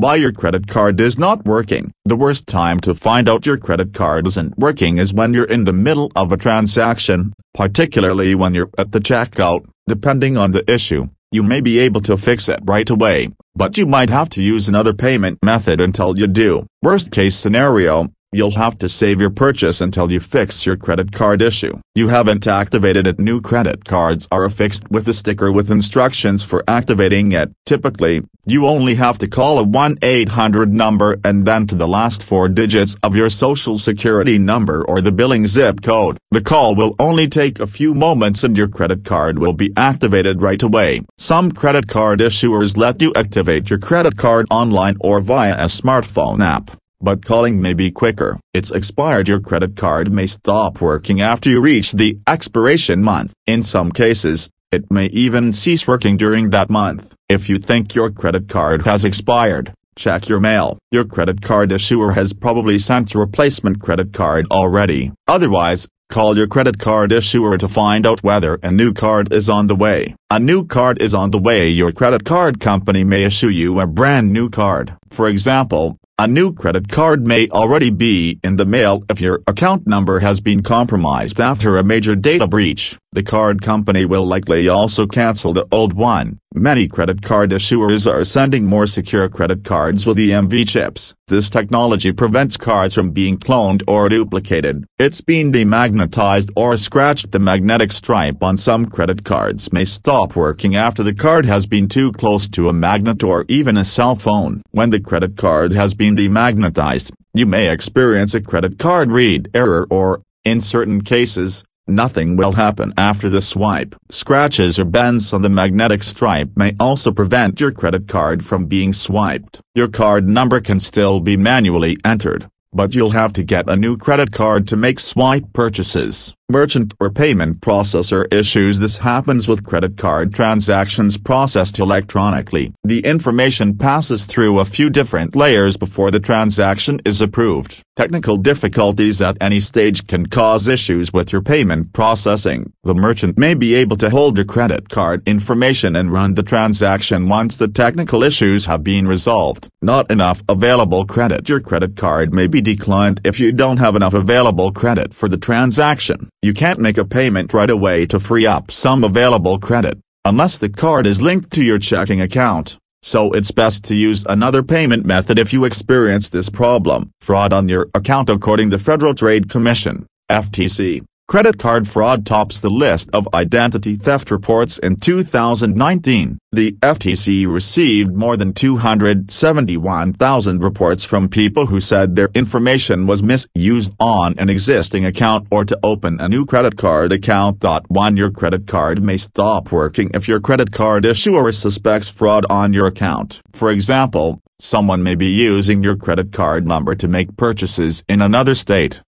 Why your credit card is not working. The worst time to find out your credit card isn't working is when you're in the middle of a transaction, particularly when you're at the checkout, depending on the issue. You may be able to fix it right away, but you might have to use another payment method until you do. Worst case scenario, You'll have to save your purchase until you fix your credit card issue. You haven't activated it. New credit cards are affixed with a sticker with instructions for activating it. Typically, you only have to call a 1-800 number and then to the last four digits of your social security number or the billing zip code. The call will only take a few moments and your credit card will be activated right away. Some credit card issuers let you activate your credit card online or via a smartphone app but calling may be quicker. It's expired your credit card may stop working after you reach the expiration month. In some cases, it may even cease working during that month. If you think your credit card has expired, check your mail. Your credit card issuer has probably sent a replacement credit card already. Otherwise, Call your credit card issuer to find out whether a new card is on the way. A new card is on the way. Your credit card company may issue you a brand new card. For example, a new credit card may already be in the mail if your account number has been compromised after a major data breach. The card company will likely also cancel the old one. Many credit card issuers are sending more secure credit cards with EMV chips. This technology prevents cards from being cloned or duplicated. It's been demagnetized or scratched. The magnetic stripe on some credit cards may stop working after the card has been too close to a magnet or even a cell phone. When the credit card has been demagnetized, you may experience a credit card read error or, in certain cases, Nothing will happen after the swipe. Scratches or bends on the magnetic stripe may also prevent your credit card from being swiped. Your card number can still be manually entered, but you'll have to get a new credit card to make swipe purchases merchant or payment processor issues this happens with credit card transactions processed electronically. The information passes through a few different layers before the transaction is approved. Technical difficulties at any stage can cause issues with your payment processing. The merchant may be able to hold your credit card information and run the transaction once the technical issues have been resolved. Not enough available credit Your credit card may be declined if you don't have enough available credit for the transaction. You can't make a payment right away to free up some available credit, unless the card is linked to your checking account. So it's best to use another payment method if you experience this problem. Fraud on your account According to the Federal Trade Commission, FTC, Credit card fraud tops the list of identity theft reports in 2019. The FTC received more than 271,000 reports from people who said their information was misused on an existing account or to open a new credit card account. One Your credit card may stop working if your credit card issuer suspects fraud on your account. For example, someone may be using your credit card number to make purchases in another state